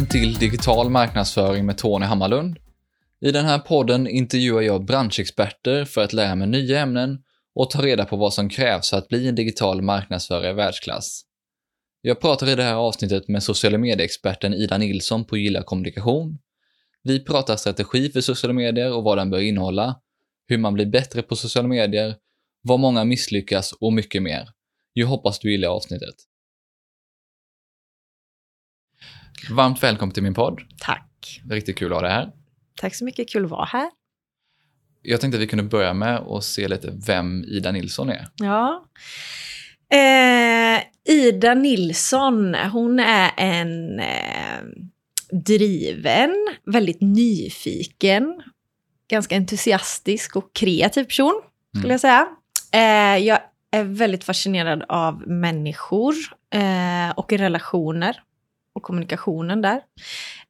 Välkommen till Digital marknadsföring med Tony Hammarlund. I den här podden intervjuar jag branschexperter för att lära mig nya ämnen och ta reda på vad som krävs för att bli en digital marknadsförare i världsklass. Jag pratar i det här avsnittet med sociala medieexperten Ida Nilsson på Gilla Kommunikation. Vi pratar strategi för sociala medier och vad den bör innehålla, hur man blir bättre på sociala medier, vad många misslyckas och mycket mer. Jag hoppas du gillar avsnittet. Varmt välkommen till min podd. Tack. Riktigt kul att ha dig här. Tack så mycket, kul att vara här. Jag tänkte att vi kunde börja med att se lite vem Ida Nilsson är. Ja. Eh, Ida Nilsson, hon är en eh, driven, väldigt nyfiken, ganska entusiastisk och kreativ person, skulle Mm. jag säga. Eh, jag är väldigt fascinerad av människor eh, och relationer och kommunikationen där.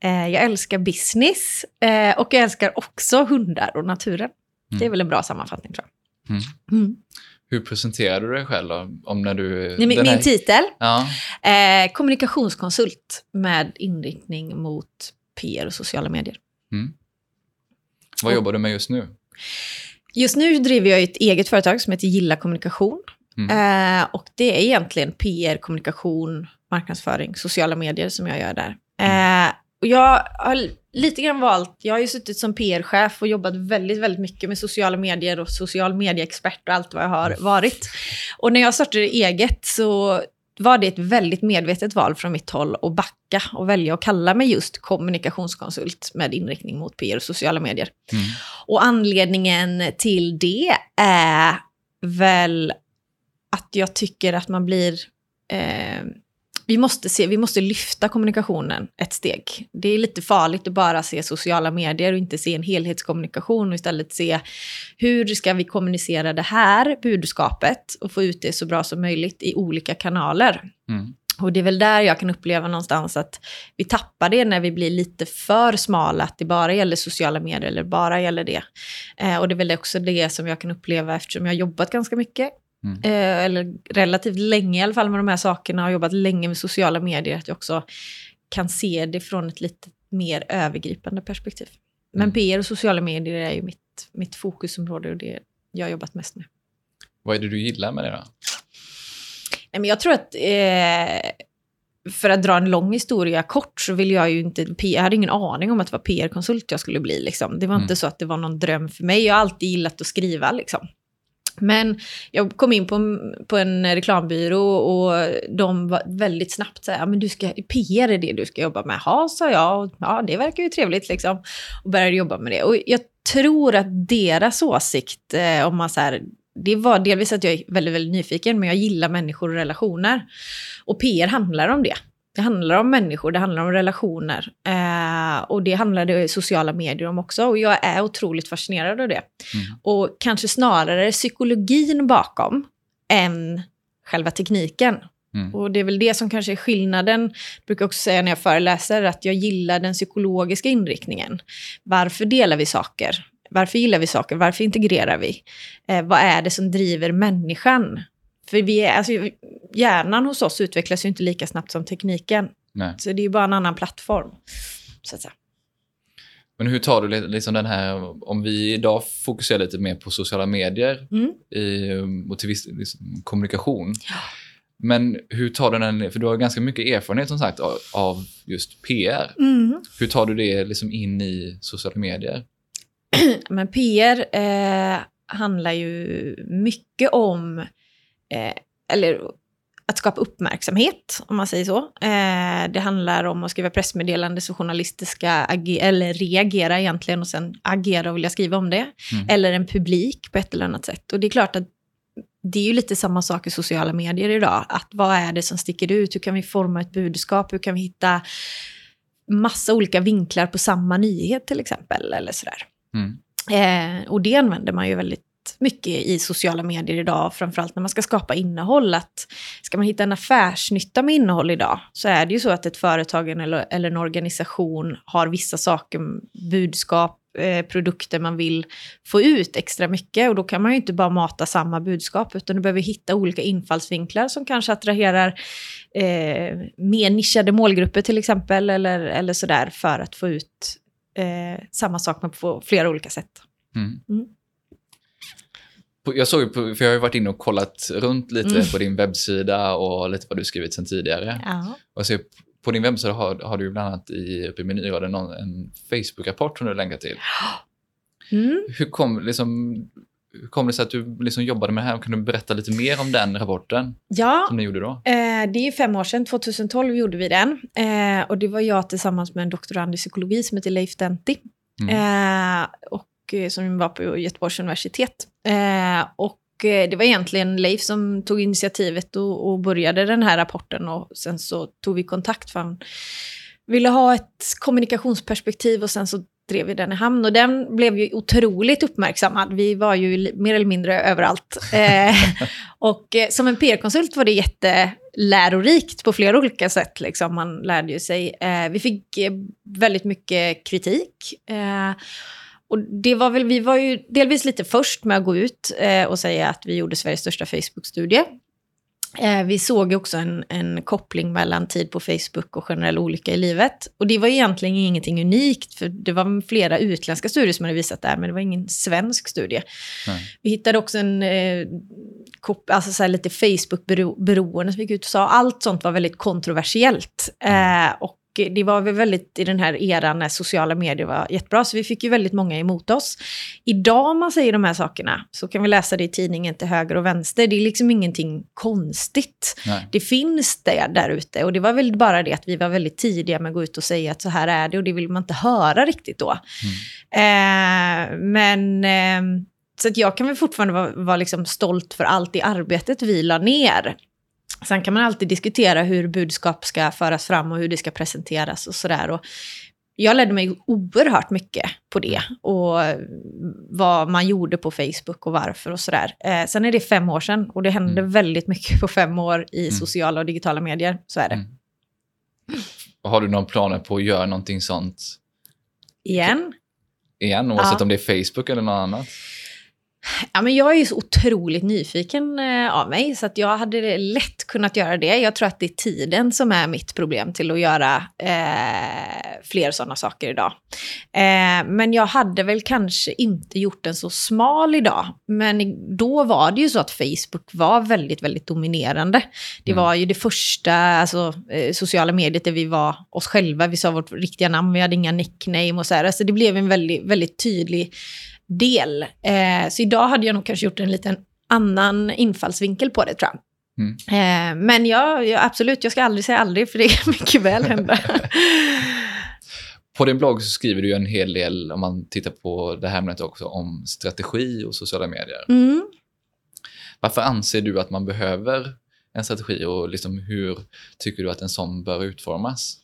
Eh, jag älskar business eh, och jag älskar också hundar och naturen. Det är Mm. väl en bra sammanfattning tror jag. Mm. Mm. Hur presenterar du dig själv då? Om när du... Min, den här- min titel, Ja. eh, kommunikationskonsult med inriktning mot PR och sociala medier. Mm. Vad Och- jobbar du med just nu? Just nu driver jag ett eget företag som heter Gilla Kommunikation. Mm. Eh, och det är egentligen PR, kommunikation, marknadsföring, sociala medier som jag gör där. Eh, och jag har lite grann valt, jag har ju suttit som PR-chef och jobbat väldigt, väldigt mycket med sociala medier och social medieexpert och allt vad jag har varit. Och när jag startade eget så var det ett väldigt medvetet val från mitt håll att backa och välja att kalla mig just kommunikationskonsult med inriktning mot PR och sociala medier. Mm. Och anledningen till det är väl att jag tycker att man blir... Eh, vi, måste se, vi måste lyfta kommunikationen ett steg. Det är lite farligt att bara se sociala medier och inte se en helhetskommunikation och istället se hur ska vi kommunicera det här budskapet och få ut det så bra som möjligt i olika kanaler. Mm. Och det är väl där jag kan uppleva någonstans att vi tappar det när vi blir lite för smala, att det bara gäller sociala medier eller bara gäller det. Eh, och det är väl också det som jag kan uppleva eftersom jag har jobbat ganska mycket, Mm. eh, eller relativt länge i alla fall med de här sakerna och jobbat länge med sociala medier, att jag också kan se det från ett lite mer övergripande perspektiv. Men Mm. PR och sociala medier är ju mitt, mitt fokusområde och det jag har jobbat mest med. Vad är det du gillar med det då? Nej, men jag tror att eh, för att dra en lång historia kort så vill jag ju inte... Jag hade ingen aning om att det var PR-konsult jag skulle bli. Liksom. Det var Mm. inte så att det var någon dröm för mig. Jag har alltid gillat att skriva. Liksom. Men jag kom in på, en- på en reklambyrå och de var väldigt snabbt så här, men du ska, PR är det du ska jobba med. Ja, sa jag. Ja, det verkar ju trevligt liksom. Och började jobba med det. Och jag tror att deras åsikt, eh, om man så här, det var delvis att jag är väldigt, väldigt nyfiken, men jag gillar människor och relationer. Och PR handlar om det. Det handlar om människor, det handlar om relationer. Eh, och det handlar det sociala medier om också. Och jag är otroligt fascinerad av det. Mm. Och kanske snarare psykologin bakom än själva tekniken. Mm. Och det är väl det som kanske är skillnaden. Jag brukar också säga när jag föreläser att jag gillar den psykologiska inriktningen. Varför delar vi saker? Varför gillar vi saker? Varför integrerar vi? Eh, vad är det som driver människan? För vi är, alltså, hjärnan hos oss utvecklas ju inte lika snabbt som tekniken. Nej. Så det är ju bara en annan plattform. Så att säga. Men hur tar du li- liksom den här, om vi idag fokuserar lite mer på sociala medier Mm. i, och till viss liksom, kommunikation. Men hur tar du den, för du har ganska mycket erfarenhet som sagt av, av just PR. Mm. Hur tar du det liksom in i sociala medier? Men PR eh, handlar ju mycket om, eh, eller att skapa uppmärksamhet, om man säger så. Eh, det handlar om att skriva pressmeddelande så journalister ska eller reagera egentligen och sen agera och vilja skriva om det. Mm. Eller en publik på ett eller annat sätt. Och det är klart att det är ju lite samma sak i sociala medier idag. Att vad är det som sticker ut? Hur kan vi forma ett budskap? Hur kan vi hitta massa olika vinklar på samma nyhet till exempel? Eller sådär. Mm. Eh, och det använder man ju väldigt mycket i sociala medier idag, framförallt när man ska skapa innehåll. Att ska man hitta en affärsnytta med innehåll idag, så är det ju så att ett företag eller, eller en organisation har vissa saker, budskap, eh, produkter man vill få ut extra mycket. Och då kan man ju inte bara mata samma budskap, utan du behöver hitta olika infallsvinklar som kanske attraherar eh, mer nischade målgrupper till exempel, eller, eller sådär, för att få ut eh, samma sak men på flera olika sätt. Mm. Mm. Jag såg ju på, för jag har ju varit inne och kollat runt lite Mm. på din webbsida och lite vad du skrivit sedan tidigare. Ja. Och ser, på din webbsida har, har du bland annat i, uppe i menyraden någon, en Facebook-rapport som du länkar till. Mm. Hur kom, liksom, hur kom det sig att du liksom jobbade med det här? Kan du berätta lite mer om den rapporten ja, som ni gjorde då? Eh, det är fem år sedan, 2012 gjorde vi den. Eh, och det var jag tillsammans med en doktorand i psykologi som heter Leif Denti. Mm. Eh, och eh, som var på Göteborgs universitet. Eh, och eh, det var egentligen Leif som tog initiativet och, och började den här rapporten. Och sen så tog vi kontakt för han ville ha ett kommunikationsperspektiv och sen så drev vi den i hamn. Och den blev ju otroligt uppmärksammad. Vi var ju mer eller mindre överallt. Eh, och eh, som en PR-konsult var det jättelärorikt på flera olika sätt. Liksom. Man lärde ju sig. Eh, vi fick väldigt mycket kritik. Eh, och det var väl, vi var ju delvis lite först med att gå ut eh, och säga att vi gjorde Sveriges största Facebook-studie. Eh, vi såg också en, en koppling mellan tid på Facebook och generell olycka i livet. Och det var egentligen ingenting unikt, för det var flera utländska studier som hade visat det här, men det var ingen svensk studie. Nej. Vi hittade också en, eh, alltså så lite Facebook-beroende som gick ut och sa. Allt sånt var väldigt kontroversiellt. Eh, och det var väl väldigt i den här eran när sociala medier var jättebra, så vi fick ju väldigt många emot oss. Idag om man säger de här sakerna så kan vi läsa det i tidningen till höger och vänster. Det är liksom ingenting konstigt. Nej. Det finns det där ute och det var väl bara det att vi var väldigt tidiga med att gå ut och säga att så här är det och det vill man inte höra riktigt då. Eh, men eh, så att jag kan väl fortfarande vara, vara liksom stolt för allt i arbetet vi la ner. Sen kan man alltid diskutera hur budskap ska föras fram och hur det ska presenteras och sådär. Och jag lärde mig oerhört mycket på det och vad man gjorde på Facebook och varför och sådär. Eh, sen är det fem år sedan och det hände Mm. väldigt mycket på fem år i Mm. sociala och digitala medier. Så är det. Mm. Har du några planer på att göra någonting sånt Igen. igen, oavsett Ja. om det är Facebook eller något annat? Ja, men jag är ju så otroligt nyfiken eh, av mig, så att jag hade lätt kunnat göra det. Jag tror att det är tiden som är mitt problem till att göra eh, fler sådana saker idag. Eh, men jag hade väl kanske inte gjort den så smal idag. Men då var det ju så att Facebook var väldigt, väldigt dominerande. Det Mm. var ju det första alltså, eh, sociala mediet där vi var oss själva. Vi sa vårt riktiga namn, vi hade inga nickname och så här. Alltså det blev en väldigt, väldigt tydlig del. Eh, så idag hade jag nog kanske gjort en liten annan infallsvinkel på det tror jag. Mm. Eh, men ja, ja, absolut, jag ska aldrig säga aldrig för det kan mycket väl hända. På din blogg skriver du en hel del, om man tittar på det här ämnet också, om strategi och sociala medier. Mm. Varför anser du att man behöver en strategi och liksom hur tycker du att en sån bör utformas?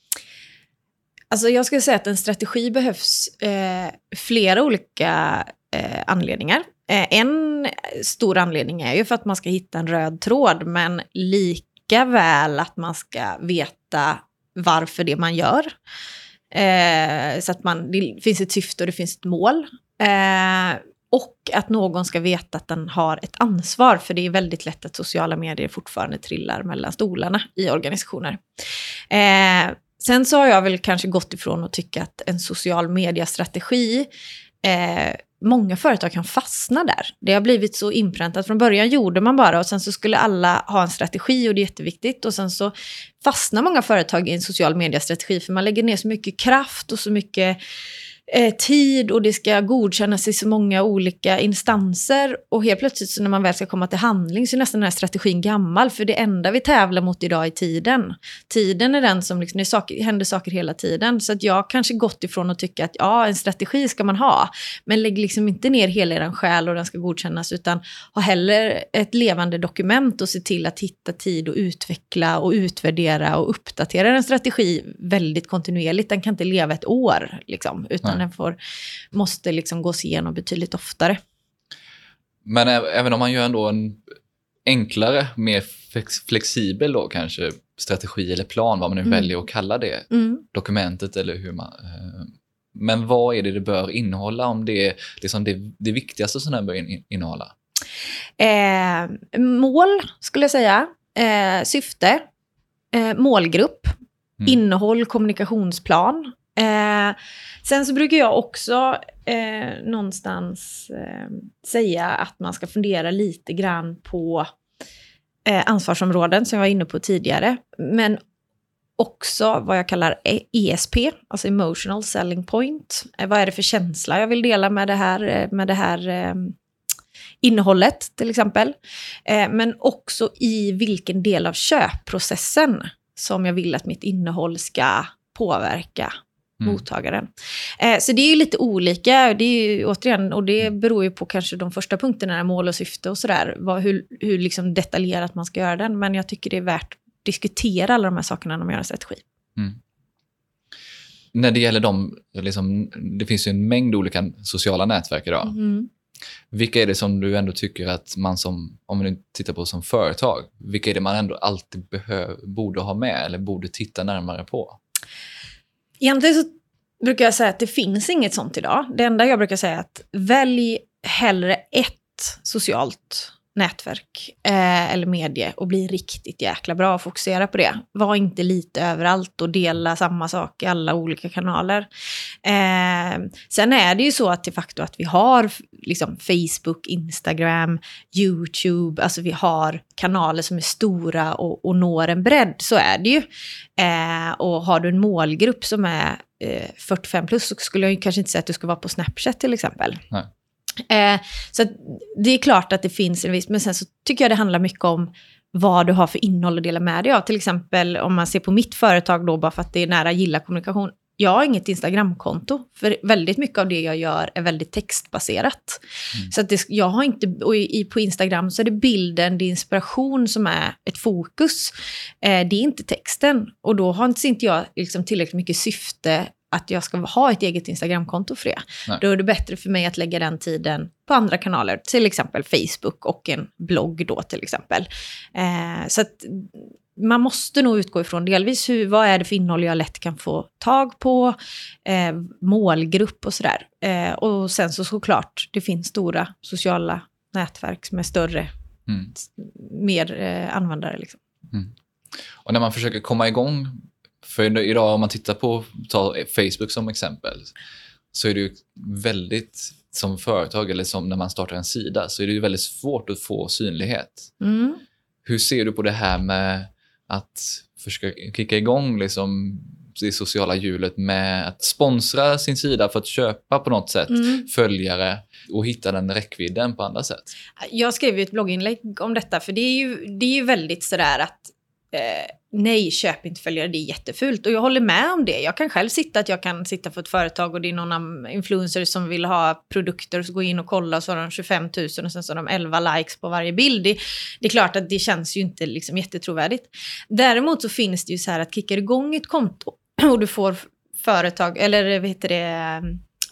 Alltså jag skulle säga att en strategi behövs eh, flera olika eh, anledningar. Eh, en stor anledning är ju för att man ska hitta en röd tråd, men lika väl att man ska veta varför det man gör. Eh, så att man, det finns ett syfte och det finns ett mål. Eh, och att någon ska veta att den har ett ansvar, för det är väldigt lätt att sociala medier fortfarande trillar mellan stolarna i organisationer. Eh, Sen så har jag väl kanske gått ifrån att tycka att en social media-strategi eh, Många företag kan fastna där. Det har blivit så inpräntat. Från början gjorde man bara och sen så skulle alla ha en strategi och det är jätteviktigt. Och sen så fastnar många företag i en social media-strategi för man lägger ner så mycket kraft och så mycket eh, tid och det ska godkännas i så många olika instanser. Och helt plötsligt så när man väl ska komma till handling så är nästan den här strategin gammal. För det enda vi tävlar mot idag är tiden. Tiden är den som, liksom, det saker, händer saker hela tiden. Så att jag kanske gått ifrån att tycka att ja, en strategi ska man ha. Men lägg liksom inte ner hela er själ och den ska godkännas. Utan ha hellre ett levande dokument och se till att hitta tid och utveckla och utvärdera och uppdatera en strategi väldigt kontinuerligt. Den kan inte leva ett år, liksom, utan Nej. den får, måste liksom gås igenom betydligt oftare. Men även om man gör ändå en enklare, mer flex- flexibel då kanske strategi eller plan, vad man nu Mm. väljer att kalla det, Mm. dokumentet eller hur man, eh, Men vad är det det bör innehålla om det är liksom det, det viktigaste som den bör in, innehålla? Eh, mål, skulle jag säga. Eh, syfte. Eh, målgrupp. Mm. Innehåll, kommunikationsplan. Eh, sen så brukar jag också eh, någonstans eh, säga att man ska fundera lite grann på eh, ansvarsområden som jag var inne på tidigare. Men också vad jag kallar ESP, alltså emotional selling point. Eh, vad är det för känsla jag vill dela med det här, eh, med det här eh, innehållet till exempel. Eh, men också i vilken del av köpprocessen som jag vill att mitt innehåll ska påverka mm. mottagaren. Eh, så det är ju lite olika, det är ju, återigen, och det mm. beror ju på kanske de första punkterna, mål och syfte och sådär, hur, hur liksom detaljerat man ska göra den. Men jag tycker det är värt att diskutera alla de här sakerna när man gör en strategi. Mm. När det gäller de, liksom, det finns ju en mängd olika sociala nätverk idag. Mm. Vilka är det som du ändå tycker att man som, om man tittar på som företag, vilka är det man ändå alltid behöv, borde ha med eller borde titta närmare på? Egentligen så brukar jag säga att det finns inget sånt idag. Det enda jag brukar säga är att välj hellre ett socialt nätverk eh, eller medie och bli riktigt jäkla bra och fokusera på det. Var inte lite överallt och dela samma sak i alla olika kanaler. Eh, sen är det ju så att de facto att vi har liksom, Facebook, Instagram, YouTube, alltså vi har kanaler som är stora och, och når en bredd, så är det ju. Eh, och har du en målgrupp som är eh, 45 plus så skulle jag kanske inte säga att du ska vara på Snapchat till exempel. Nej. Eh, så det är klart att det finns en viss, men sen så tycker jag det handlar mycket om vad du har för innehåll att dela med dig av. Till exempel om man ser på mitt företag då, bara för att det är nära gilla kommunikation. Jag har inget Instagramkonto, för väldigt mycket av det jag gör är väldigt textbaserat. Mm. Så att det, jag har inte, och i, på Instagram så är det bilden, det är inspiration som är ett fokus. Eh, det är inte texten. Och då har inte jag liksom tillräckligt mycket syfte att jag ska ha ett eget Instagramkonto för det. Nej. Då är det bättre för mig att lägga den tiden på andra kanaler, till exempel Facebook och en blogg då till exempel. Eh, så att man måste nog utgå ifrån delvis hur, vad är det för innehåll jag lätt kan få tag på, eh, målgrupp och sådär. Eh, och sen så såklart, det finns stora sociala nätverk är större, mm. mer eh, användare. Liksom. Mm. Och när man försöker komma igång för idag om man tittar på, ta Facebook som exempel, så är det ju väldigt, som företag eller som när man startar en sida, så är det ju väldigt svårt att få synlighet. Mm. Hur ser du på det här med att försöka kicka igång liksom det sociala hjulet med att sponsra sin sida för att köpa på något sätt mm. följare och hitta den räckvidden på andra sätt? Jag skrev ju ett blogginlägg om detta, för det är ju, det är ju väldigt sådär att eh, nej, köp inte följare, det är jättefult. Och jag håller med om det. Jag kan själv sitta, att jag kan sitta för ett företag och det är någon influencer som vill ha produkter och så gå in och kolla och så har de 25 000 och sen så har de 11 likes på varje bild. Det, det är klart att det känns ju inte liksom jättetrovärdigt. Däremot så finns det ju så här att kickar igång ett konto och du får företag, eller vad heter det,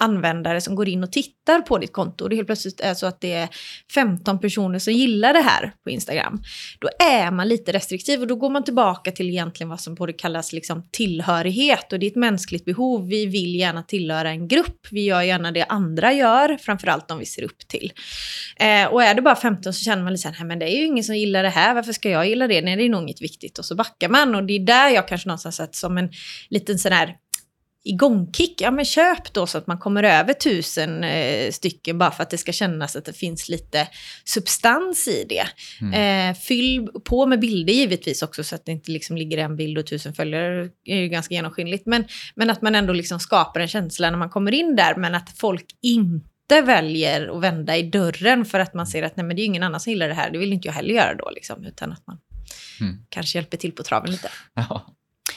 användare som går in och tittar på ditt konto och det helt plötsligt är så att det är 15 personer som gillar det här på Instagram, då är man lite restriktiv och då går man tillbaka till egentligen vad som borde kallas liksom tillhörighet och det är ett mänskligt behov. Vi vill gärna tillhöra en grupp, vi gör gärna det andra gör, framförallt om vi ser upp till. Eh, och är det bara 15 så känner man lite såhär, men det är ju ingen som gillar det här, varför ska jag gilla det? Nej, det är nog inget viktigt och så backar man och det är där jag kanske någonstans sett som en liten sån här igångkick, ja men köp då så att man kommer över tusen eh, stycken bara för att det ska kännas att det finns lite substans i det. Mm. Eh, fyll på med bilder givetvis också så att det inte liksom ligger en bild och tusen följare, det är ju ganska genomskinligt. Men, men att man ändå liksom skapar en känsla när man kommer in där, men att folk inte väljer att vända i dörren för att man ser att nej men det är ingen annan som gillar det här, det vill inte jag heller göra då liksom, utan att man mm. kanske hjälper till på traven lite. Ja.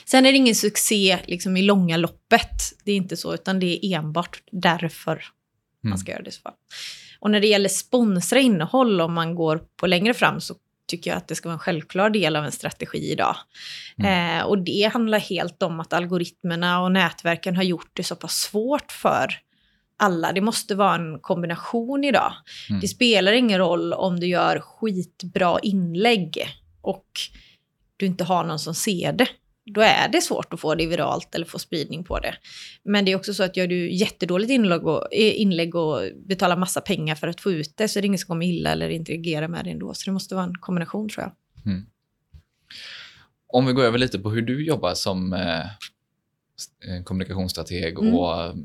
Sen är det ingen succé liksom, i långa loppet. Det är inte så, utan det är enbart därför mm. man ska göra det. Så Och när det gäller sponsra innehåll, om man går på längre fram, så tycker jag att det ska vara en självklar del av en strategi idag. Mm. Eh, och det handlar helt om att algoritmerna och nätverken har gjort det så pass svårt för alla. Det måste vara en kombination idag. Mm. Det spelar ingen roll om du gör skitbra inlägg och du inte har någon som ser det. Då är det svårt att få det viralt eller få spridning på det. Men det är också så att gör du jättedåligt inlägg och, inlägg och betalar massa pengar för att få ut det så är det ingen som kommer illa eller interagera med det ändå. Så det måste vara en kombination tror jag. Mm. Om vi går över lite på hur du jobbar som eh, kommunikationsstrateg mm. och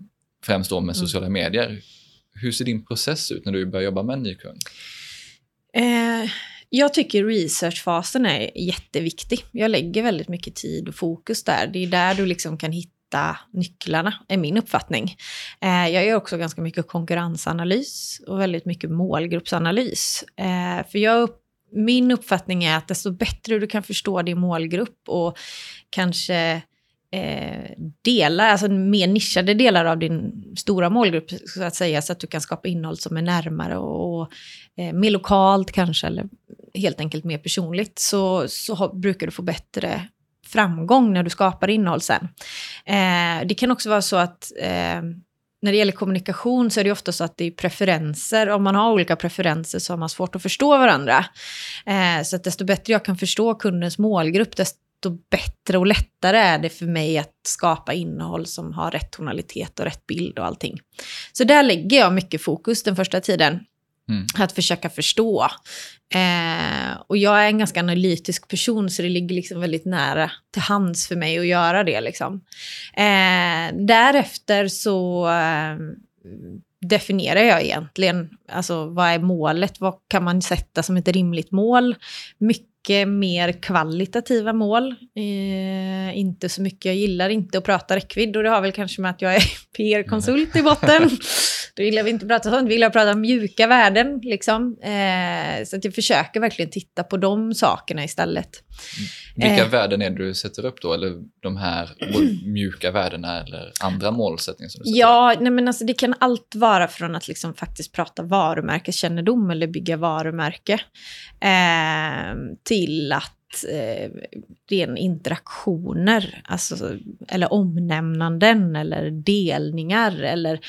främst då med mm. sociala mm. medier. Hur ser din process ut när du börjar jobba med en ny kund? Eh, jag tycker researchfasen är jätteviktig. Jag lägger väldigt mycket tid och fokus där. Det är där du liksom kan hitta nycklarna, är min uppfattning. Eh, jag gör också ganska mycket konkurrensanalys och väldigt mycket målgruppsanalys. Eh, för jag min uppfattning är att desto bättre du kan förstå din målgrupp och kanske eh, delar, alltså mer nischade delar av din stora målgrupp så att säga, så att du kan skapa innehåll som är närmare och, och eh, mer lokalt kanske, eller helt enkelt mer personligt, så, så har, brukar du få bättre framgång när du skapar innehåll sen. Eh, det kan också vara så att eh, när det gäller kommunikation så är det ofta så att det är preferenser. Om man har olika preferenser så har man svårt att förstå varandra. Eh, så att desto bättre jag kan förstå kundens målgrupp, desto bättre och lättare är det för mig att skapa innehåll som har rätt tonalitet och rätt bild och allting. Så där lägger jag mycket fokus den första tiden. Mm. Att försöka förstå. Eh, och jag är en ganska analytisk person så det ligger liksom väldigt nära till hands för mig att göra det. Liksom. Eh, därefter så eh, definierar jag egentligen, alltså vad är målet? Vad kan man sätta som ett rimligt mål? Mycket mycket mer kvalitativa mål. Eh, inte så mycket, jag gillar inte att prata räckvidd och det har väl kanske med att jag är PR-konsult i botten. Då gillar vi inte prata sånt, vi gillar att prata mjuka värden. Liksom. Eh, så att jag försöker verkligen titta på de sakerna istället. Vilka eh, värden är det du sätter upp då? Eller de här mjuka värdena eller andra målsättningar? Som du sätter ja, nej men alltså, det kan allt vara från att liksom faktiskt prata varumärkeskännedom eller bygga varumärke eh, till att eh, ren interaktioner, alltså, eller omnämnanden eller delningar eller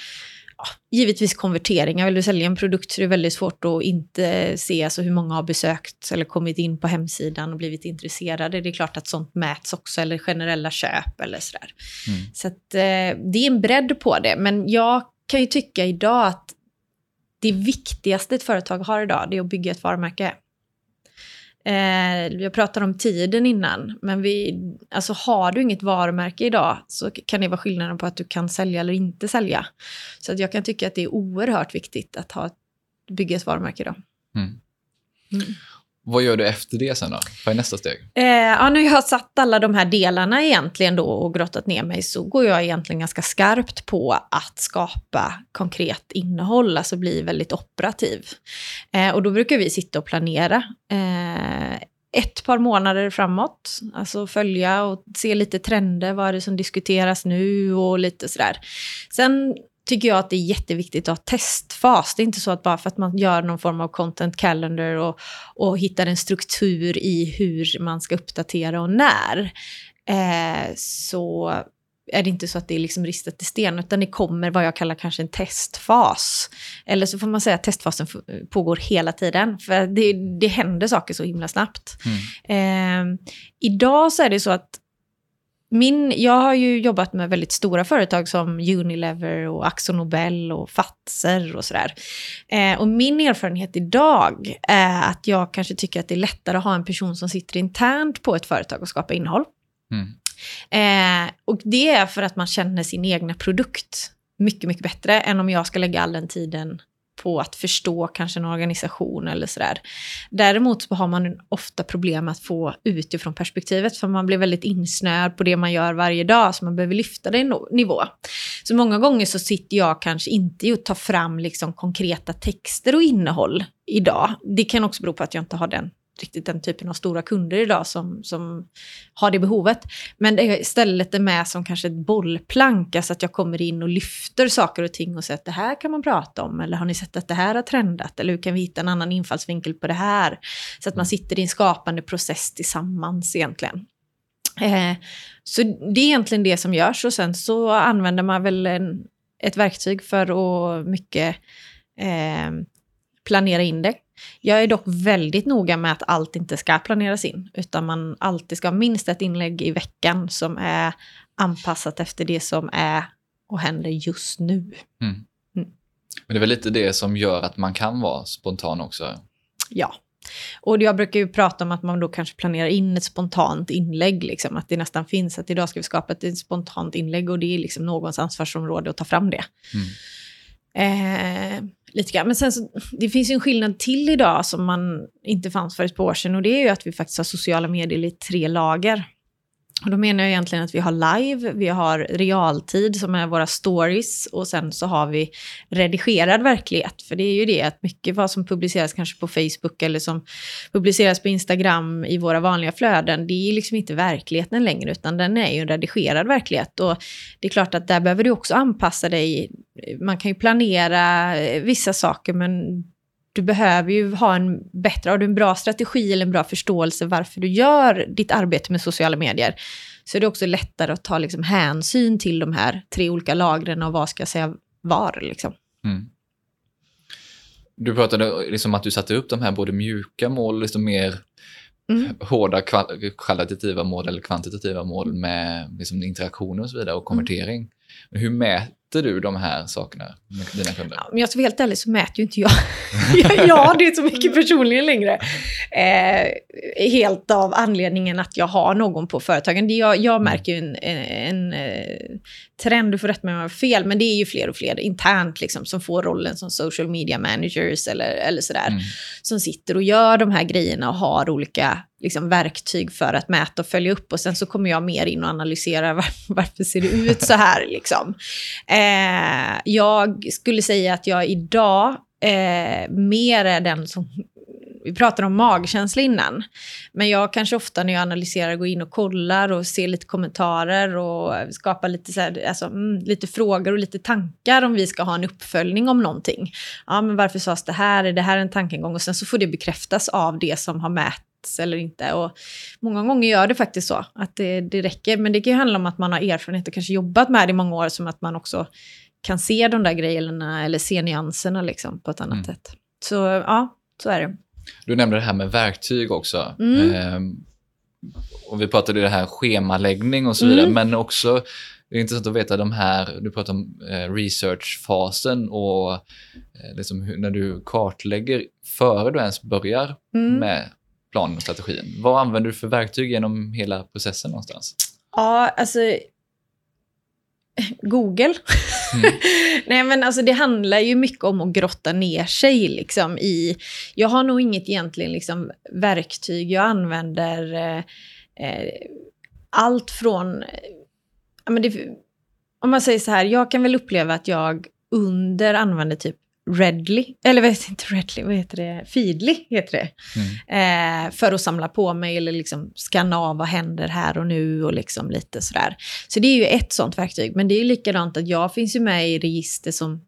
givetvis konverteringar. Vill du sälja en produkt så är det väldigt svårt att inte se alltså hur många har besökt eller kommit in på hemsidan och blivit intresserade. Det är klart att sånt mäts också, eller generella köp eller sådär. Mm. Så att, eh, det är en bredd på det, men jag kan ju tycka idag att det viktigaste ett företag har idag, det är att bygga ett varumärke. Eh, jag pratade om tiden innan, men vi, alltså har du inget varumärke idag så kan det vara skillnaden på att du kan sälja eller inte sälja. Så att jag kan tycka att det är oerhört viktigt att ha, bygga ett varumärke idag. Mm. Mm. Vad gör du efter det sen då? Vad är nästa steg? Eh, ja, när jag har satt alla de här delarna egentligen då och grottat ner mig så går jag egentligen ganska skarpt på att skapa konkret innehåll, alltså bli väldigt operativ. Eh, och då brukar vi sitta och planera. Eh, ett par månader framåt. Alltså följa och se lite trender, vad är det som diskuteras nu och lite sådär. Sen tycker jag att det är jätteviktigt att ha testfas. Det är inte så att bara för att man gör någon form av content calendar och, och hittar en struktur i hur man ska uppdatera och när, eh, så är det inte så att det är liksom ristat i sten, utan det kommer vad jag kallar kanske en testfas. Eller så får man säga att testfasen pågår hela tiden, för det, det händer saker så himla snabbt. Mm. Eh, idag så är det så att min, jag har ju jobbat med väldigt stora företag som Unilever och Axo Nobel och Fatser och sådär. Eh, och min erfarenhet idag är att jag kanske tycker att det är lättare att ha en person som sitter internt på ett företag och skapar innehåll. Mm. Eh, och det är för att man känner sin egna produkt mycket, mycket bättre än om jag ska lägga all den tiden på att förstå kanske en organisation eller sådär. Däremot så har man ofta problem att få utifrån perspektivet för man blir väldigt insnöad på det man gör varje dag så man behöver lyfta det en nivå. Så många gånger så sitter jag kanske inte och tar fram liksom konkreta texter och innehåll idag. Det kan också bero på att jag inte har den riktigt den typen av stora kunder idag som, som har det behovet. Men det istället är med som kanske ett bollplank, alltså att jag kommer in och lyfter saker och ting och säger att det här kan man prata om, eller har ni sett att det här har trendat, eller hur kan vi hitta en annan infallsvinkel på det här? Så att man sitter i en skapande process tillsammans egentligen. Eh, så det är egentligen det som görs och sen så använder man väl en, ett verktyg för att mycket eh, planera in det Jag är dock väldigt noga med att allt inte ska planeras in, utan man alltid ska ha minst ett inlägg i veckan som är anpassat efter det som är och händer just nu. Mm. Mm. Men det är väl lite det som gör att man kan vara spontan också? Ja. Och jag brukar ju prata om att man då kanske planerar in ett spontant inlägg, liksom, att det nästan finns att idag ska vi skapa ett spontant inlägg och det är liksom någons ansvarsområde att ta fram det. Mm. Eh, lite grann. Men sen så, det finns ju en skillnad till idag som man inte fanns för ett par år sedan och det är ju att vi faktiskt har sociala medier i tre lager. Och då menar jag egentligen att vi har live, vi har realtid som är våra stories och sen så har vi redigerad verklighet. För det är ju det att mycket vad som publiceras kanske på Facebook eller som publiceras på Instagram i våra vanliga flöden, det är liksom inte verkligheten längre utan den är ju en redigerad verklighet. Och det är klart att där behöver du också anpassa dig. Man kan ju planera eh, vissa saker men du behöver ju ha en bättre, har du en bra strategi eller en bra förståelse varför du gör ditt arbete med sociala medier, så är det också lättare att ta liksom hänsyn till de här tre olika lagren och vad ska jag säga var. Liksom. Mm. Du pratade liksom att du satte upp de här både mjuka mål, liksom mer mm. hårda kvalitativa mål eller kvantitativa mål med liksom interaktioner och så vidare och konvertering. Mm. Hur mäter du de här sakerna med dina kunder? Om jag ska vara helt ärlig så mäter ju inte jag. jag har det så mycket personligen längre. Eh, helt av anledningen att jag har någon på företagen. Jag, jag mm. märker ju en, en, en, eh, trend, du får rätt med mig fel, men det är ju fler och fler internt liksom, som får rollen som social media managers eller, eller sådär. Mm. Som sitter och gör de här grejerna och har olika liksom, verktyg för att mäta och följa upp. Och sen så kommer jag mer in och analysera var, varför ser det ut så här. Liksom. Eh, jag skulle säga att jag idag eh, mer är den som vi pratade om magkänsla innan. Men jag kanske ofta när jag analyserar går in och kollar och ser lite kommentarer och skapar lite, så här, alltså, mm, lite frågor och lite tankar om vi ska ha en uppföljning om någonting. Ja, men varför sades det här? Är det här en tankegång? Och sen så får det bekräftas av det som har mätts eller inte. Och många gånger gör det faktiskt så, att det, det räcker. Men det kan ju handla om att man har erfarenhet och kanske jobbat med det i många år, som att man också kan se de där grejerna eller se nyanserna liksom, på ett annat mm. sätt. Så ja, så är det. Du nämnde det här med verktyg också. Mm. Eh, och vi pratade det här schemaläggning och så vidare, mm. men också det är intressant att veta de här, du pratar om eh, researchfasen och eh, liksom hur, när du kartlägger före du ens börjar mm. med planen och strategin. Vad använder du för verktyg genom hela processen någonstans? Ja, alltså Google. Mm. Nej men alltså det handlar ju mycket om att grotta ner sig liksom i... Jag har nog inget egentligen liksom verktyg. Jag använder eh, eh allt från... Ja, men det, om man säger så här, jag kan väl uppleva att jag under använder typ Redly, eller vad heter inte Redly, vad heter det? Feedly heter det. Mm. Eh, för att samla på mig eller liksom skanna av vad händer här och nu och liksom lite sådär. Så det är ju ett sånt verktyg. Men det är ju likadant att jag finns ju med i register som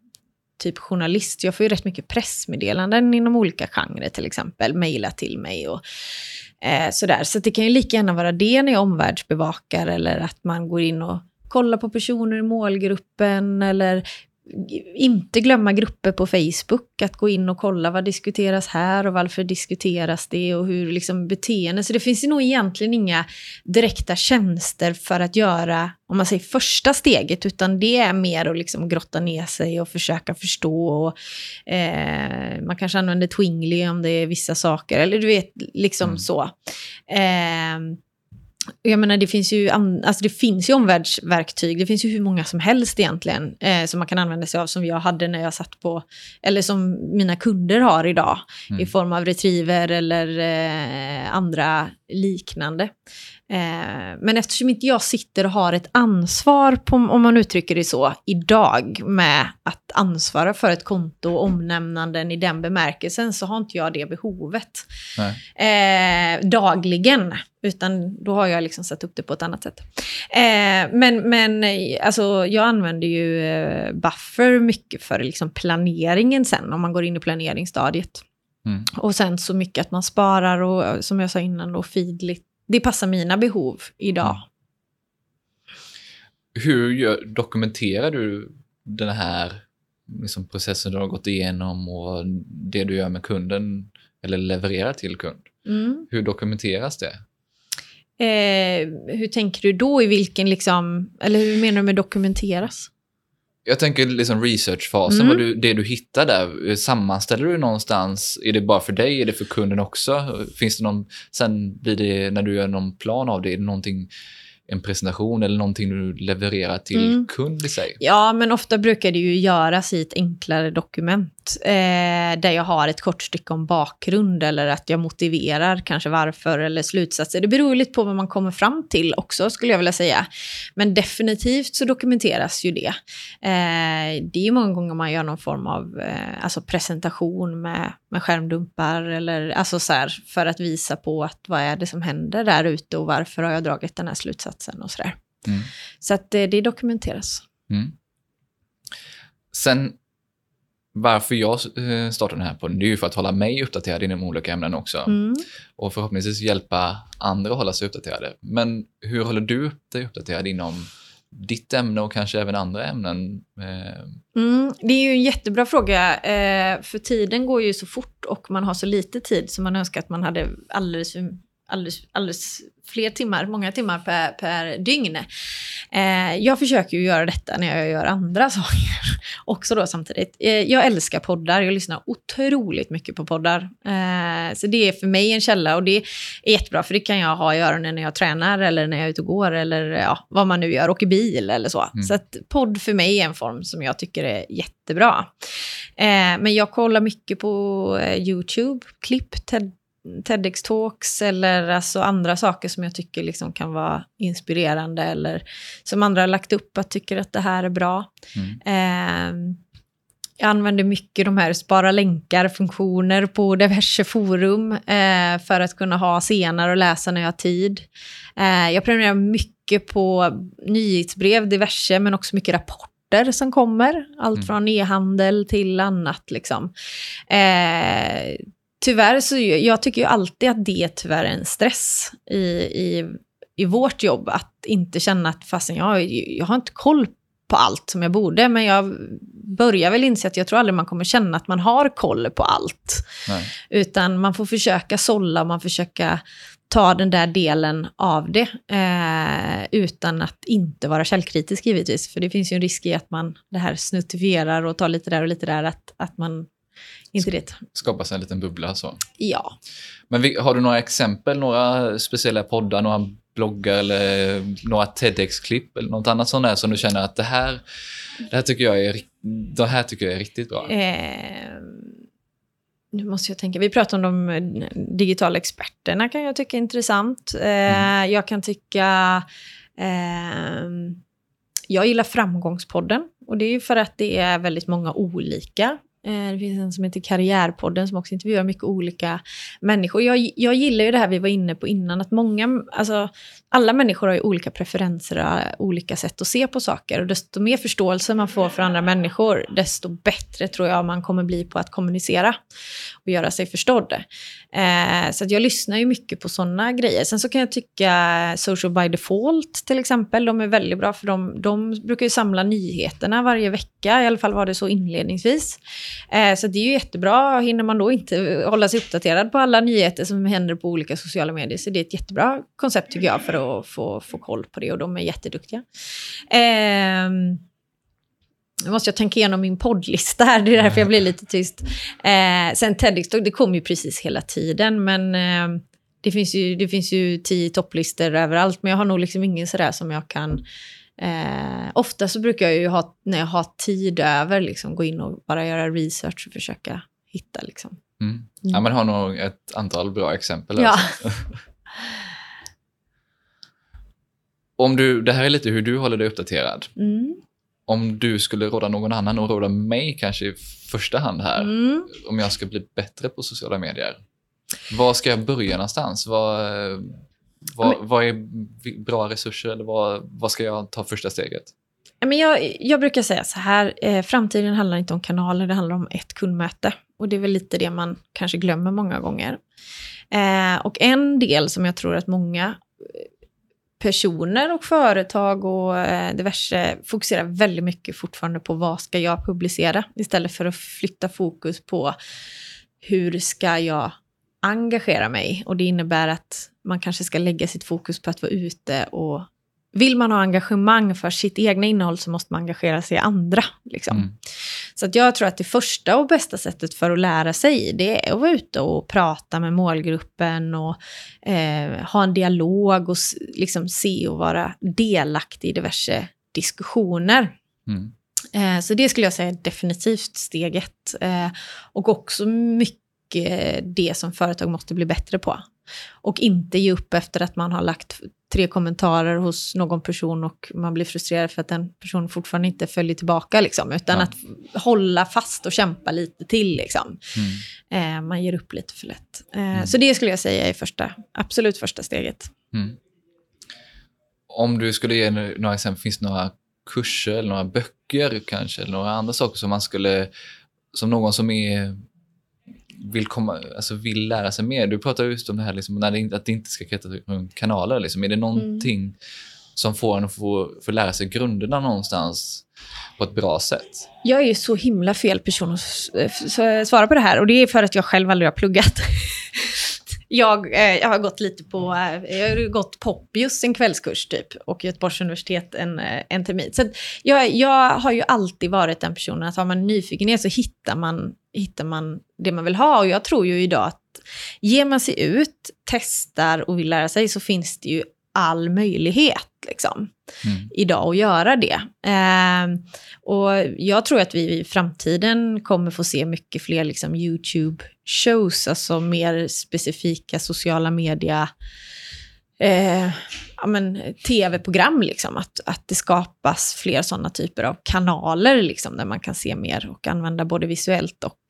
typ journalist. Jag får ju rätt mycket pressmeddelanden inom olika genrer till exempel, mejla till mig och eh, sådär. Så det kan ju lika gärna vara det när jag omvärldsbevakar eller att man går in och kollar på personer i målgruppen eller inte glömma grupper på Facebook, att gå in och kolla vad diskuteras här och varför diskuteras det och hur liksom beteende. Så det finns ju nog egentligen inga direkta tjänster för att göra, om man säger första steget, utan det är mer att liksom grotta ner sig och försöka förstå. Och, eh, man kanske använder Twingly om det är vissa saker, eller du vet, liksom mm. så. Eh, jag menar, det finns ju, alltså det finns ju omvärldsverktyg, det finns ju hur många som helst egentligen, eh, som man kan använda sig av, som jag hade när jag satt på, eller som mina kunder har idag, mm. i form av retriever eller eh, andra liknande. Eh, men eftersom inte jag sitter och har ett ansvar, på, om man uttrycker det så, idag med att ansvara för ett konto och omnämnanden i den bemärkelsen så har inte jag det behovet eh, dagligen. Utan då har jag liksom satt upp det på ett annat sätt. Eh, men men alltså, jag använder ju eh, Buffer mycket för liksom planeringen sen, om man går in i planeringsstadiet. Mm. Och sen så mycket att man sparar och som jag sa innan då feedligt det passar mina behov idag. Mm. Hur gör, dokumenterar du den här liksom processen du har gått igenom och det du gör med kunden eller levererar till kund. Mm. Hur dokumenteras det? Eh, hur tänker du då? I vilken liksom... Eller hur menar du med dokumenteras? Jag tänker liksom researchfasen, Mm. vad du, det du hittar där, sammanställer du någonstans? Är det bara för dig? Är det för kunden också? Finns det någon, sen blir det, när du gör någon plan av det, är det någonting, en presentation eller någonting du levererar till Mm. kund i sig? Ja, men ofta brukar det ju göras i ett enklare dokument. Eh, där jag har ett kort stycke om bakgrund eller att jag motiverar kanske varför eller slutsatser. Det beror lite på vad man kommer fram till också skulle jag vilja säga. Men definitivt så dokumenteras ju det. Eh, det är ju många gånger man gör någon form av eh, alltså presentation med, med skärmdumpar eller alltså så här, för att visa på att vad är det som händer där ute och varför har jag dragit den här slutsatsen och sådär. Mm. Så att eh, det dokumenteras. Mm. Sen, varför jag eh, startade den här podden, det är ju för att hålla mig uppdaterad inom olika ämnen också. Mm. Och förhoppningsvis hjälpa andra att hålla sig uppdaterade. Men hur håller du dig uppdaterad inom ditt ämne och kanske även andra ämnen? Eh, Mm, det är ju en jättebra fråga, eh, för tiden går ju så fort och man har så lite tid så man önskar att man hade alldeles, för- alldeles, alldeles fler timmar, många timmar per, per dygn. Eh, jag försöker ju göra detta när jag gör andra saker också då samtidigt. Eh, jag älskar poddar, jag lyssnar otroligt mycket på poddar. Eh, så det är för mig en källa och det är jättebra för det kan jag ha i öronen när jag tränar eller när jag är ute och går eller ja, vad man nu gör, åker bil eller så. Mm. Så att podd för mig är en form som jag tycker är jättebra. Eh, men jag kollar mycket på eh, YouTube, klipp, TED, TEDx-talks eller alltså andra saker som jag tycker liksom kan vara inspirerande eller som andra har lagt upp att tycker att det här är bra. mm. Eh, jag använder mycket de här spara länkar-funktioner på diverse forum eh, för att kunna ha senare och läsa när jag har tid. Eh, jag prenumererar mycket på nyhetsbrev, diverse, men också mycket rapporter som kommer. Allt Mm. från e-handel till annat. Liksom. Eh, tyvärr så, jag tycker ju alltid att det tyvärr är en stress i, i, i vårt jobb. Att inte känna att fasen, jag, jag har inte koll på allt som jag borde, men jag börjar väl inse att jag tror aldrig man kommer känna att man har koll på allt. Nej. Utan man får försöka sålla, man försöka ta den där delen av det. Eh, utan att inte vara källkritisk givetvis. För det finns ju en risk i att man det här snuttifierar och tar lite där och lite där. Att, att man inte det. Skapa sig en liten bubbla så. Ja. Men vi, har du några exempel, några speciella poddar, några bloggar eller några TEDx-klipp eller något annat sånt där som du känner att det här, det här tycker jag är, det här tycker jag är riktigt bra? Eh, nu måste jag tänka. Vi pratar om de eh, digitala experterna kan jag tycka är intressant. Eh, Jag kan tycka... Eh, jag gillar Framgångspodden. Och det är ju för att det är väldigt många olika. Eh, det finns en som heter Karriärpodden som också intervjuar mycket olika människor. Jag, jag gillar ju det här vi var inne på innan, att många, alltså alla människor har ju olika preferenser och olika sätt att se på saker. Och desto mer förståelse man får för andra människor, desto bättre tror jag man kommer bli på att kommunicera och göra sig förstådd. Eh, så att jag lyssnar ju mycket på sådana grejer. Sen så kan jag tycka Social by Default till exempel, de är väldigt bra för de, de brukar ju samla nyheterna varje vecka, i alla fall var det så inledningsvis. Eh, så det är ju jättebra, hinner man då inte hålla sig uppdaterad på alla nyheter som händer på olika sociala medier, så det är ett jättebra koncept tycker jag för att få, få koll på det och de är jätteduktiga. Eh, nu måste jag tänka igenom min poddlista här, det är därför jag blir lite tyst. Eh, sen TEDx, det kommer ju precis hela tiden, men eh, det, finns ju, det finns ju tio topplistor överallt, men jag har nog liksom ingen sådär som jag kan... Eh, ofta så brukar jag ju ha, när jag har tid över, liksom, gå in och bara göra research och försöka hitta. Liksom. Mm. Ja, men har nog ett antal bra exempel. Ja. Alltså. Om du, det här är lite hur du håller dig uppdaterad. Mm. Om du skulle råda någon annan och råda mig kanske i första hand här, Mm. om jag ska bli bättre på sociala medier. Var ska jag börja någonstans? Vad, vad, vad är bra resurser eller vad, vad ska jag ta första steget? Men jag, jag brukar säga så här, eh, framtiden handlar inte om kanaler, det handlar om ett kundmöte. Och det är väl lite det man kanske glömmer många gånger. Eh, och en del som jag tror att många personer och företag och eh, diverse fokuserar väldigt mycket fortfarande på vad ska jag publicera istället för att flytta fokus på hur ska jag engagera mig? Och det innebär att man kanske ska lägga sitt fokus på att vara ute och vill man ha engagemang för sitt egna innehåll så måste man engagera sig i andra. Liksom. Mm. Så att jag tror att det första och bästa sättet för att lära sig det är att vara ute och prata med målgruppen och eh, ha en dialog och liksom se och vara delaktig i diverse diskussioner. Mm. Eh, så det skulle jag säga är definitivt steg ett. Eh, och också mycket det som företag måste bli bättre på. Och inte ge upp efter att man har lagt tre kommentarer hos någon person och man blir frustrerad för att den personen fortfarande inte följer tillbaka. Liksom, utan ja. att hålla fast och kämpa lite till. Liksom. Mm. Eh, man ger upp lite för lätt. Eh, mm. Så det skulle jag säga är första, absolut första steget. Mm. Om du skulle ge några exempel, finns det några kurser eller några böcker kanske, eller några andra saker som man skulle, som någon som är vill, komma, alltså vill lära sig mer. Du pratar just om det här liksom, när det, att det inte ska kretsa runt kanaler. Liksom. Är det någonting mm. som får en att få, få lära sig grunderna någonstans på ett bra sätt? Jag är ju så himla fel person att svara på det här och det är för att jag själv aldrig har pluggat. Jag, eh, jag har gått lite på, eh, jag har gått Poppius en kvällskurs typ och Göteborgs universitet en, eh, en termin. Så jag, jag har ju alltid varit den personen att har man nyfikenhet så hittar man, hittar man det man vill ha. Och jag tror ju idag att ger man sig ut, testar och vill lära sig så finns det ju all möjlighet liksom, mm. idag att göra det. Eh, och jag tror att vi i framtiden kommer få se mycket fler liksom, YouTube-shows, alltså mer specifika sociala media eh, ja, tv-program, liksom, att, att det skapas fler sådana typer av kanaler liksom, där man kan se mer och använda både visuellt och,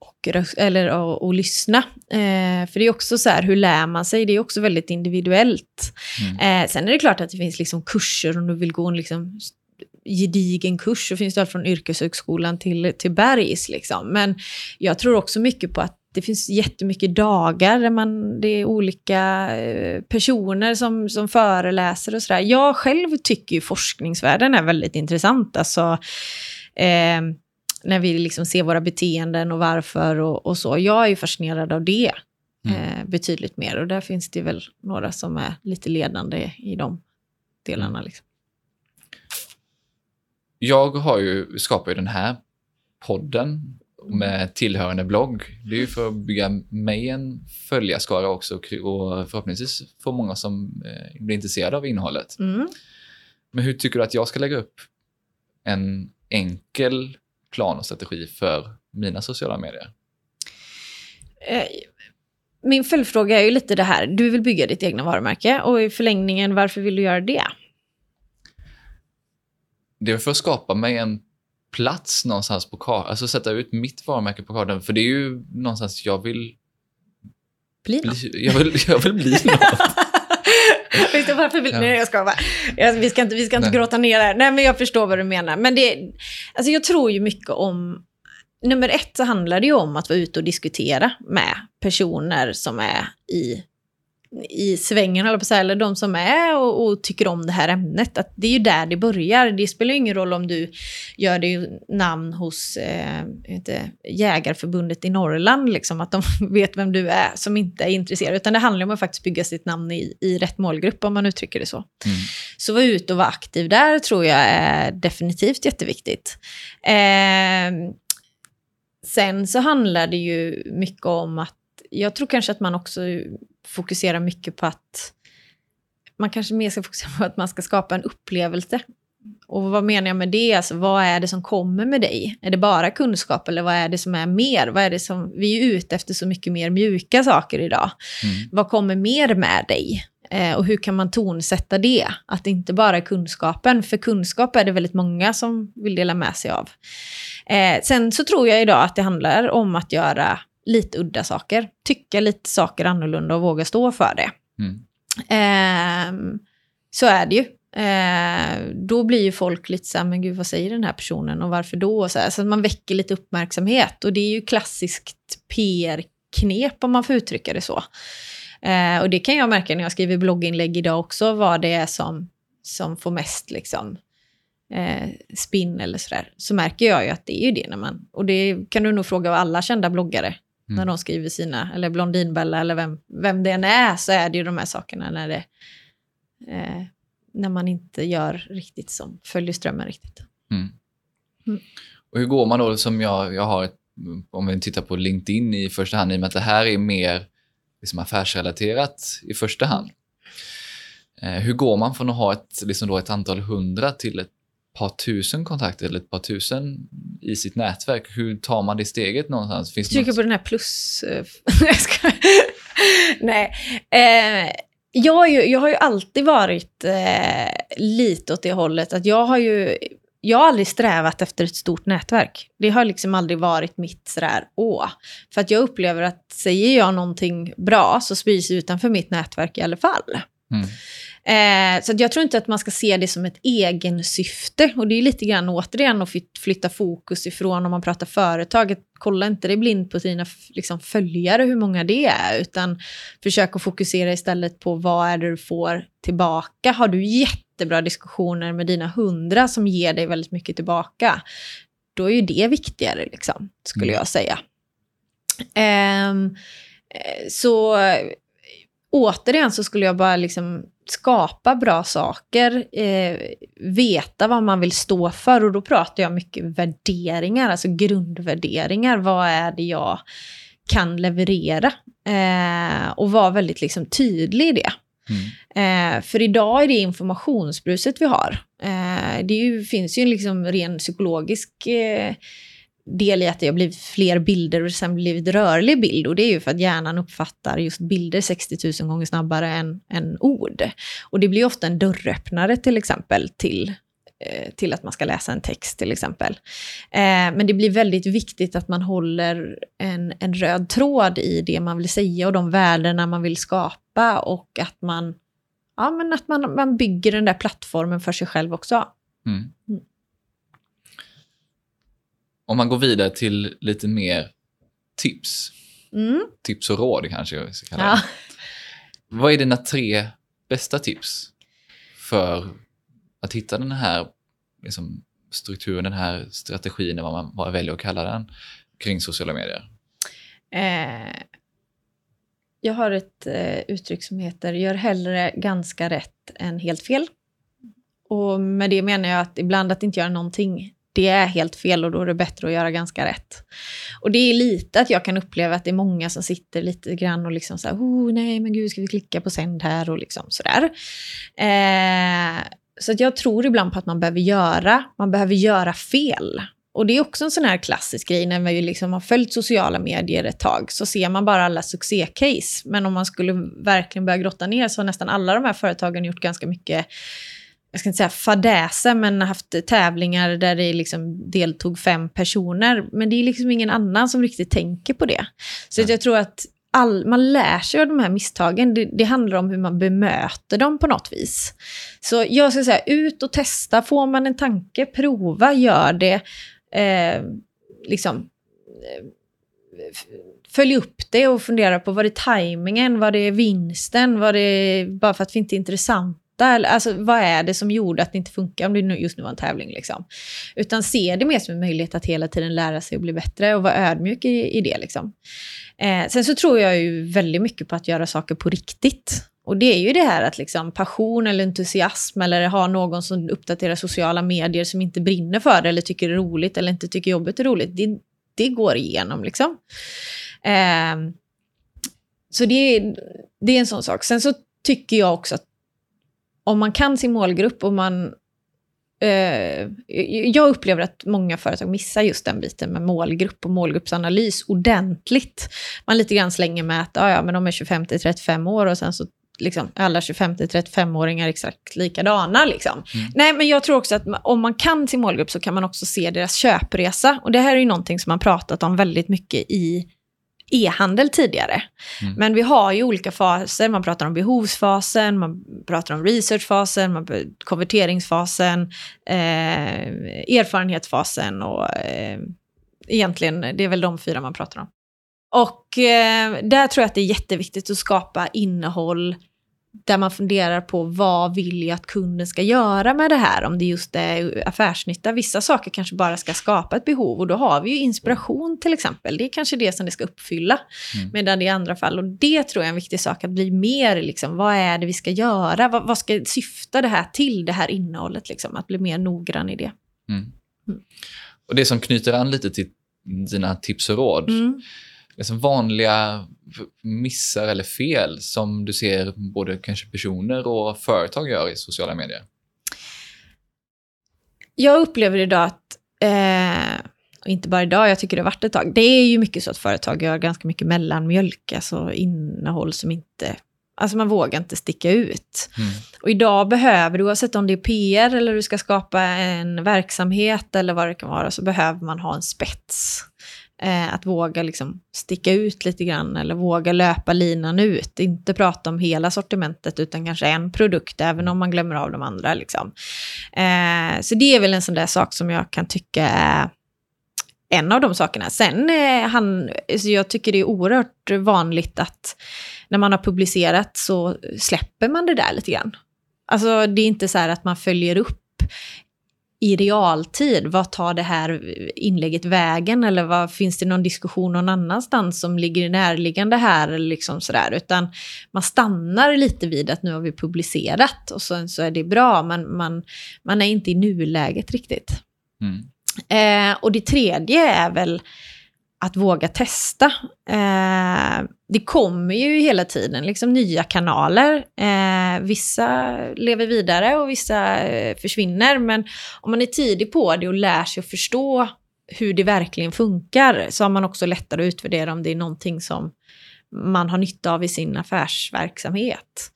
och, eller, och, och lyssna. Eh, för det är också så här, hur lär man sig? Det är också väldigt individuellt. Mm. Eh, sen är det klart att det finns liksom kurser om du vill gå en liksom gedigen kurs, så finns det allt från yrkeshögskolan till, till Bergs. Liksom. Men jag tror också mycket på att det finns jättemycket dagar där man, det är olika eh, personer som, som föreläser och sådär. Jag själv tycker ju forskningsvärlden är väldigt intressant. Alltså, eh, när vi liksom ser våra beteenden och varför och, och så. Jag är ju fascinerad av det mm. eh, betydligt mer. Och där finns det väl några som är lite ledande i de delarna. Mm. Liksom. Jag har ju, skapar ju den här podden med tillhörande blogg. Det är ju för att bygga mig en följarskara också och förhoppningsvis få många som eh, blir intresserade av innehållet. Mm. Men hur tycker du att jag ska lägga upp en enkel plan och strategi för mina sociala medier? Eh, min följdfråga är ju lite det här, du vill bygga ditt egna varumärke och i förlängningen, varför vill du göra det? Det är för att skapa mig en plats någonstans på kartan, alltså sätta ut mitt varumärke på kartan, för det är ju någonstans jag vill... Bli något? Bli, jag, vill, jag vill bli något. Du varför vill... Ja. Nej, jag ska bara... vi ska inte, vi ska inte gråta ner här. Nej, men jag förstår vad du menar. Men det... Alltså jag tror ju mycket om... Nummer ett så handlar det ju om att vara ute och diskutera med personer som är i i svängen, eller, på så här, eller de som är och, och, tycker om det här ämnet. Att det är ju där det börjar. Det spelar ingen roll om du gör det namn hos eh, inte, Jägarförbundet i Norrland, liksom, att de vet vem du är som inte är intresserad. Utan det handlar om att faktiskt bygga sitt namn i, i rätt målgrupp, om man uttrycker det så. Mm. Så vara ute och vara aktiv där tror jag är definitivt jätteviktigt. Eh, sen så handlar det ju mycket om att jag tror kanske att man också fokuserar mycket på att man kanske mer ska fokusera på att man ska skapa en upplevelse. Och vad menar jag med det? Alltså, vad är det som kommer med dig? Är det bara kunskap eller vad är det som är mer? Vad är det som, vi är ute efter så mycket mer mjuka saker idag. Mm. Vad kommer mer med dig? Eh, och hur kan man tonsätta det? Att det inte bara är kunskapen, för kunskap är det väldigt många som vill dela med sig av. Eh, sen så tror jag idag att det handlar om att göra lite udda saker. Tycka lite saker annorlunda och våga stå för det. Mm. Eh, så är det ju. Eh, då blir ju folk lite så här, men gud vad säger den här personen och varför då? så, här, så man väcker lite uppmärksamhet och det är ju klassiskt PR-knep om man får uttrycka det så. Eh, och det kan jag märka när jag skriver blogginlägg idag också, vad det är som, som får mest liksom, eh, spinn eller sådär. Så märker jag ju att det är ju det när man, och det kan du nog fråga alla kända bloggare, mm. när de skriver sina, eller Blondinbella eller vem, vem det än är, så är det ju de här sakerna när det, eh, när man inte gör riktigt som följer strömmen riktigt. Mm. Mm. Och hur går man då, som jag, jag har ett, om vi tittar på LinkedIn i första hand, i och med att det här är mer liksom affärsrelaterat i första hand. Eh, hur går man från att ha ett, liksom då ett antal hundra till ett par tusen kontakter eller ett par tusen i sitt nätverk? Hur tar man det steget någonstans? Finns Trycker något... på den här plus... Eh, Nej. Eh, jag, har ju, jag har ju alltid varit eh, lite åt det hållet att jag har ju jag har aldrig strävat efter ett stort nätverk. Det har liksom aldrig varit mitt sådär, åh. För att jag upplever att säger jag någonting bra så sprids det utanför mitt nätverk i alla fall. Mm. Eh, så jag tror inte att man ska se det som ett egensyfte. Och det är lite grann återigen att flytta fokus ifrån om man pratar företag. Kolla inte det blind på dina liksom, följare, hur många det är, utan försök att fokusera istället på vad är det du får tillbaka. Har du jättebra diskussioner med dina hundra som ger dig väldigt mycket tillbaka, då är ju det viktigare, liksom, skulle mm. jag säga. Um, så återigen så skulle jag bara liksom skapa bra saker, eh, veta vad man vill stå för. Och då pratar jag mycket värderingar, alltså grundvärderingar. Vad är det jag kan leverera? Eh, och vara väldigt liksom, tydlig i det. Mm. Eh, för idag är det informationsbruset vi har. Eh, det ju, finns ju en liksom ren psykologisk eh, del i att det har blivit fler bilder och sen blivit rörlig bild. Och det är ju för att hjärnan uppfattar just bilder 60 000 gånger snabbare än, än ord. Och det blir ofta en dörröppnare till exempel till eh, till att man ska läsa en text till exempel. Eh, men det blir väldigt viktigt att man håller en, en röd tråd i det man vill säga och de värdena man vill skapa och att man, ja, men att man, man bygger den där plattformen för sig själv också. Mm. Mm. Om man går vidare till lite mer tips. Mm. Tips och råd kanske jag ska kalla det. Ja. Vad är dina tre bästa tips för att hitta den här liksom, strukturen, den här strategin, vad man vad väljer att kalla den, kring sociala medier? Eh, jag har ett eh, uttryck som heter gör hellre ganska rätt än helt fel. Och med det menar jag att ibland att inte göra någonting det är helt fel och då är det bättre att göra ganska rätt. Och det är lite att jag kan uppleva att det är många som sitter lite grann och liksom så här, oh, nej men gud, ska vi klicka på sänd här och liksom sådär. Eh, så att jag tror ibland på att man behöver göra, man behöver göra fel. Och det är också en sån här klassisk grej när man liksom har följt sociala medier ett tag, så ser man bara alla succécase. Men om man skulle verkligen börja grotta ner så har nästan alla de här företagen gjort ganska mycket jag ska inte säga fadäser, men haft tävlingar där det liksom deltog fem personer. Men det är liksom ingen annan som riktigt tänker på det. Så jag tror att all, man lär sig av de här misstagen. Det, det, handlar om hur man bemöter dem på något vis. Så jag ska säga, ut och testa. Får man en tanke, prova, gör det. Eh, liksom, eh, följ upp det och fundera på vad det är tajmingen, vad det är vinsten, vad det är bara för att vi inte är intressanta alltså vad är det som gjorde att det inte funkar om det just nu var en tävling liksom. Utan se det mer som en möjlighet att hela tiden lära sig och bli bättre och vara ödmjuk i, i det liksom. Eh, sen så tror jag ju väldigt mycket på att göra saker på riktigt. Och det är ju det här att liksom passion eller entusiasm eller ha någon som uppdaterar sociala medier som inte brinner för det eller tycker det är roligt eller inte tycker jobbet är roligt. Det, det går igenom liksom. Eh, så det, det är en sån sak. Sen så tycker jag också att om man kan sin målgrupp och man... Eh, jag upplever att många företag missar just den biten med målgrupp och målgruppsanalys ordentligt. Man lite grann slänger med att ja, men de är 25 35 år och sen så liksom, alla 25-35-åringar exakt likadana. Liksom. Mm. Nej, men jag tror också att om man kan sin målgrupp så kan man också se deras köpresa. Och det här är ju någonting som man pratat om väldigt mycket i e-handel tidigare. Mm. Men vi har ju olika faser. Man pratar om behovsfasen, man pratar om researchfasen, man konverteringsfasen, eh, erfarenhetsfasen och eh, egentligen, det är väl de fyra man pratar om. Och eh, där tror jag att det är jätteviktigt att skapa innehåll där man funderar på vad vill jag att kunden ska göra med det här, om det just är affärsnytta. Vissa saker kanske bara ska skapa ett behov och då har vi ju inspiration till exempel. Det är kanske det som det ska uppfylla. Mm. Medan i andra fall, och det tror jag är en viktig sak, att bli mer liksom, vad är det vi ska göra? Vad, vad ska syfta det här till, det här innehållet, liksom, att bli mer noggrann i det. Mm. Mm. Och det som knyter an lite till dina tips och råd, mm liksom vanliga missar eller fel som du ser både kanske personer och företag gör i sociala medier? Jag upplever idag att, eh, inte bara idag, jag tycker det har varit ett tag, det är ju mycket så att företag gör ganska mycket mellanmjölk, alltså innehåll som inte Alltså man vågar inte sticka ut. Mm. Och idag behöver du, oavsett om det är PR eller du ska skapa en verksamhet eller vad det kan vara, så behöver man ha en spets. Eh, att våga liksom sticka ut lite grann eller våga löpa linan ut. Inte prata om hela sortimentet utan kanske en produkt, även om man glömmer av de andra. Liksom. Eh, så det är väl en sån där sak som jag kan tycka är en av de sakerna. Sen eh, han, så jag tycker det är oerhört vanligt att när man har publicerat så släpper man det där lite grann. Alltså det är inte så här att man följer upp i realtid, vad tar det här inlägget vägen? Eller vad, finns det någon diskussion någon annanstans som ligger närliggande här? Eller liksom sådär, utan man stannar lite vid att nu har vi publicerat och sen så är det bra, men man, man är inte i nuläget riktigt. Mm. Eh, och det tredje är väl att våga testa. Eh, det kommer ju hela tiden liksom nya kanaler. Eh, vissa lever vidare och vissa eh, försvinner. Men om man är tidig på det och lär sig att förstå hur det verkligen funkar så har man också lättare att utvärdera om det är någonting som man har nytta av i sin affärsverksamhet.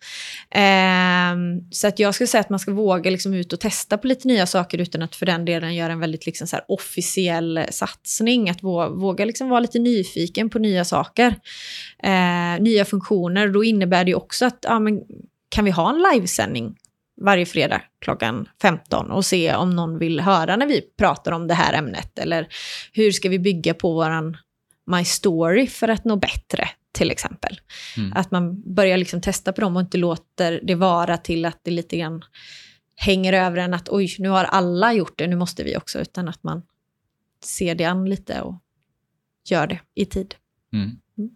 Eh, så att jag skulle säga att man ska våga liksom ut och testa på lite nya saker utan att för den delen göra en väldigt liksom så officiell satsning. Att våga liksom vara lite nyfiken på nya saker, eh, nya funktioner. Då innebär det också att ja, men, kan vi ha en livesändning varje fredag klockan 15 och se om någon vill höra när vi pratar om det här ämnet. Eller hur ska vi bygga på våran My Story för att nå bättre till exempel. Mm. Att man börjar liksom testa på dem och inte låter det vara till att det lite grann hänger över en att oj, nu har alla gjort det, nu måste vi också, utan att man ser det an lite och gör det i tid. Mm. Mm.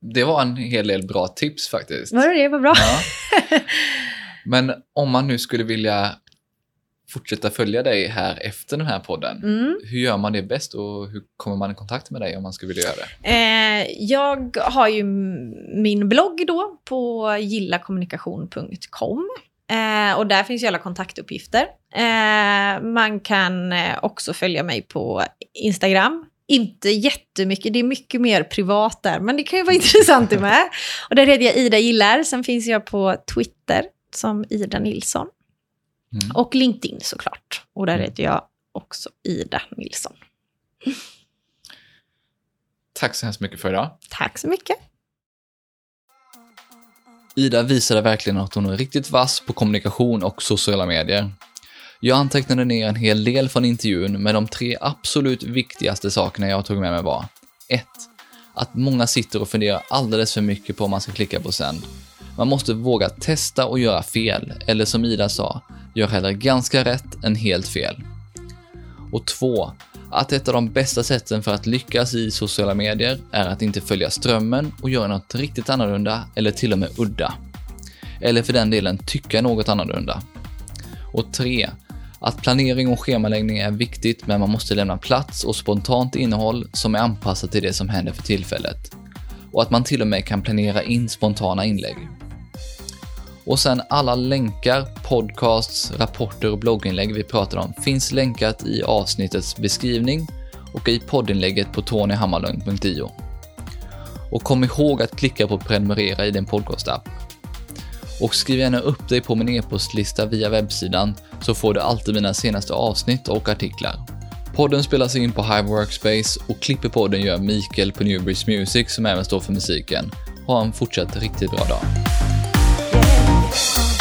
Det var en hel del bra tips faktiskt. Var det det? Vad bra. Ja. Men om man nu skulle vilja fortsätta följa dig här efter den här podden. Mm. Hur gör man det bäst och hur kommer man i kontakt med dig om man skulle vilja göra det? Eh, jag har ju min blogg då på gillakommunikation.com. Eh, och där finns ju alla kontaktuppgifter. Eh, man kan eh, också följa mig på Instagram. Inte jättemycket, det är mycket mer privat där, men det kan ju vara intressant det med. Och där heter jag Ida Gillar, sen finns jag på Twitter som Ida Nilsson. Mm. Och LinkedIn såklart. Och där mm. heter jag också Ida Nilsson. Tack så hemskt mycket för idag. Tack så mycket. Ida visade verkligen att hon är riktigt vass på kommunikation och sociala medier. Jag antecknade ner en hel del från intervjun, men de tre absolut viktigaste sakerna jag tog med mig var 1. Att många sitter och funderar alldeles för mycket på om man ska klicka på sänd. Man måste våga testa och göra fel, eller som Ida sa, gör hellre ganska rätt än helt fel. Och 2. Att ett av de bästa sätten för att lyckas i sociala medier är att inte följa strömmen och göra något riktigt annorlunda eller till och med udda. Eller för den delen tycka något annorlunda. Och 3. Att planering och schemaläggning är viktigt men man måste lämna plats och spontant innehåll som är anpassat till det som händer för tillfället. Och att man till och med kan planera in spontana inlägg. Och sen alla länkar, podcasts, rapporter och blogginlägg vi pratar om finns länkat i avsnittets beskrivning och i poddinlägget på tonyhammarlund.io. Och kom ihåg att klicka på prenumerera i din podcastapp. Och skriv gärna upp dig på min e-postlista via webbsidan så får du alltid mina senaste avsnitt och artiklar. Podden spelas in på Hive Workspace och klipper podden gör Mikael på Newbridge Music som även står för musiken. Ha en fortsatt riktigt bra dag. Bye.